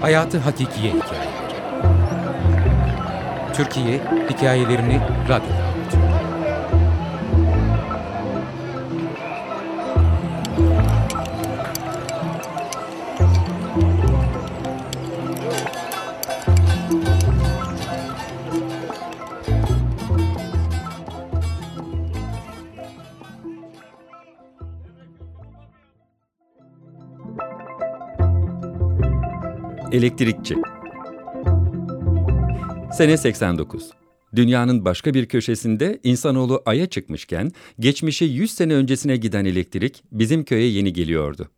Hayatı Hakikiye Hikayeleri Türkiye hikayelerini radyoda Elektrikçi Sene 89 Dünyanın başka bir köşesinde insanoğlu Ay'a çıkmışken, geçmişi 100 sene öncesine giden elektrik bizim köye yeni geliyordu.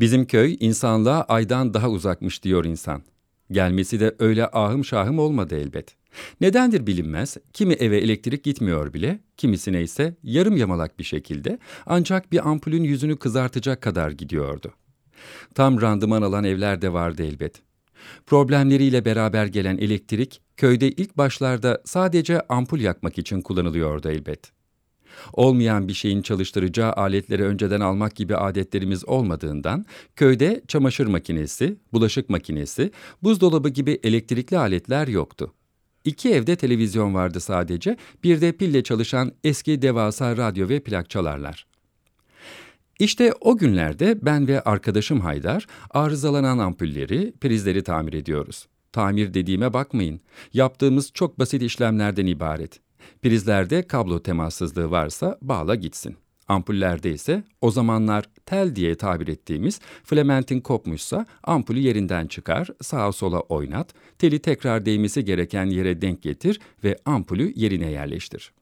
Bizim köy insanlığa Ay'dan daha uzakmış diyor insan. Gelmesi de öyle ahım şahım olmadı elbet. Nedendir bilinmez, kimi eve elektrik gitmiyor bile, kimisine ise yarım yamalak bir şekilde ancak bir ampulün yüzünü kızartacak kadar gidiyordu. Tam randıman alan evler de vardı elbet. Problemleriyle beraber gelen elektrik, köyde ilk başlarda sadece ampul yakmak için kullanılıyordu elbet. Olmayan bir şeyin çalıştıracağı aletleri önceden almak gibi adetlerimiz olmadığından, köyde çamaşır makinesi, bulaşık makinesi, buzdolabı gibi elektrikli aletler yoktu. İki evde televizyon vardı sadece, bir de pille çalışan eski devasa radyo ve plak çalarlar. İşte o günlerde ben ve arkadaşım Haydar arızalanan ampulleri, prizleri tamir ediyoruz. Tamir dediğime bakmayın. Yaptığımız çok basit işlemlerden ibaret. Prizlerde kablo temassızlığı varsa bağla gitsin. Ampullerde ise o zamanlar tel diye tabir ettiğimiz filamentin kopmuşsa ampulü yerinden çıkar, sağa sola oynat, teli tekrar değmesi gereken yere denk getir ve ampulü yerine yerleştir.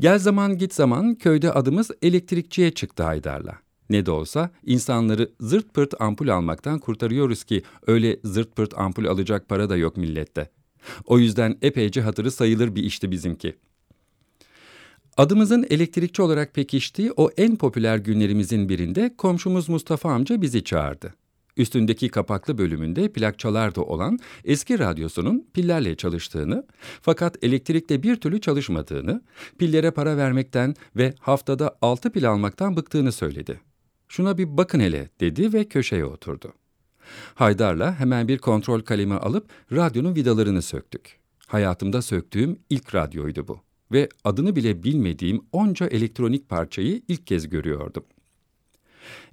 Gel zaman git zaman köyde adımız elektrikçiye çıktı Haydar'la. Ne de olsa insanları zırt pırt ampul almaktan kurtarıyoruz ki öyle zırt pırt ampul alacak para da yok millette. O yüzden epeyce hatırı sayılır bir işti bizimki. Adımızın elektrikçi olarak pekiştiği o en popüler günlerimizin birinde komşumuz Mustafa amca bizi çağırdı. Üstündeki kapaklı bölümünde plakçalar da olan eski radyosunun pillerle çalıştığını fakat elektrikle bir türlü çalışmadığını, pillere para vermekten ve haftada altı pil almaktan bıktığını söyledi. Şuna bir bakın hele dedi ve köşeye oturdu. Haydar'la hemen bir kontrol kalemi alıp radyonun vidalarını söktük. Hayatımda söktüğüm ilk radyoydu bu ve adını bile bilmediğim onca elektronik parçayı ilk kez görüyordum.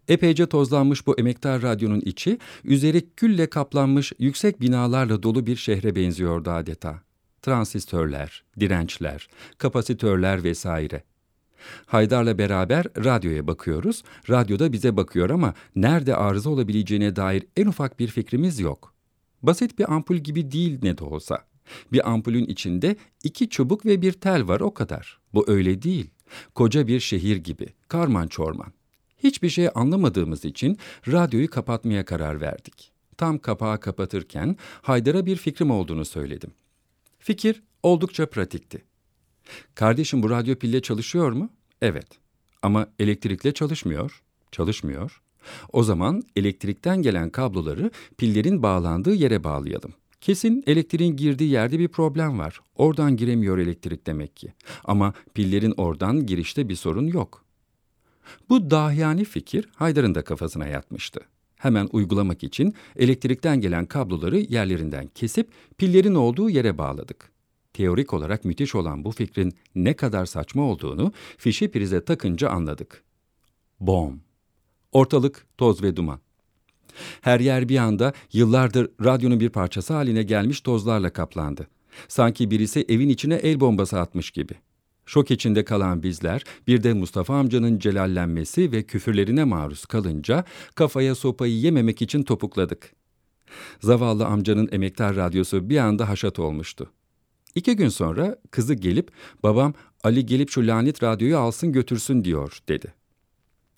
Epeyce tozlanmış bu emektar radyonun içi, üzeri külle kaplanmış yüksek binalarla dolu bir şehre benziyordu adeta. Transistörler, dirençler, kapasitörler vesaire. Haydar'la beraber radyoya bakıyoruz. Radyoda bize bakıyor ama nerede arıza olabileceğine dair en ufak bir fikrimiz yok. Basit bir ampul gibi değil ne de olsa. Bir ampulün içinde iki çubuk ve bir tel var o kadar. Bu öyle değil. Koca bir şehir gibi, karman çorman. Hiçbir şey anlamadığımız için radyoyu kapatmaya karar verdik. Tam kapağı kapatırken Haydar'a bir fikrim olduğunu söyledim. Fikir oldukça pratikti. Kardeşim bu radyo pille çalışıyor mu? Evet. Ama elektrikle çalışmıyor. Çalışmıyor. O zaman elektrikten gelen kabloları pillerin bağlandığı yere bağlayalım. Kesin elektriğin girdiği yerde bir problem var. Oradan giremiyor elektrik demek ki. Ama pillerin oradan girişte bir sorun yok. Bu dahiyani fikir Haydar'ın da kafasına yatmıştı. Hemen uygulamak için elektrikten gelen kabloları yerlerinden kesip pillerin olduğu yere bağladık. Teorik olarak müthiş olan bu fikrin ne kadar saçma olduğunu fişi prize takınca anladık. Bom. Ortalık toz ve duman. Her yer bir anda yıllardır radyonun bir parçası haline gelmiş tozlarla kaplandı. Sanki birisi evin içine el bombası atmış gibi. Şok içinde kalan bizler bir de Mustafa amcanın celallenmesi ve küfürlerine maruz kalınca kafaya sopayı yememek için topukladık. Zavallı amcanın emektar radyosu bir anda haşat olmuştu. İki gün sonra kızı gelip babam Ali gelip şu lanet radyoyu alsın götürsün diyor dedi.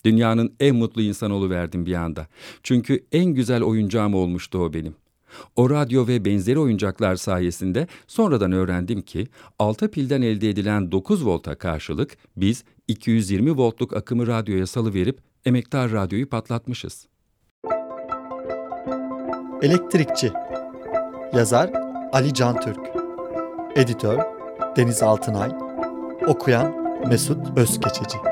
Dünyanın en mutlu insan verdim bir anda. Çünkü en güzel oyuncağım olmuştu o benim. O radyo ve benzeri oyuncaklar sayesinde sonradan öğrendim ki 6 pilden elde edilen 9 volta karşılık biz 220 voltluk akımı radyoya salıverip emektar radyoyu patlatmışız. Elektrikçi Yazar Ali Can Türk Editör Deniz Altınay Okuyan Mesut Özkeçeci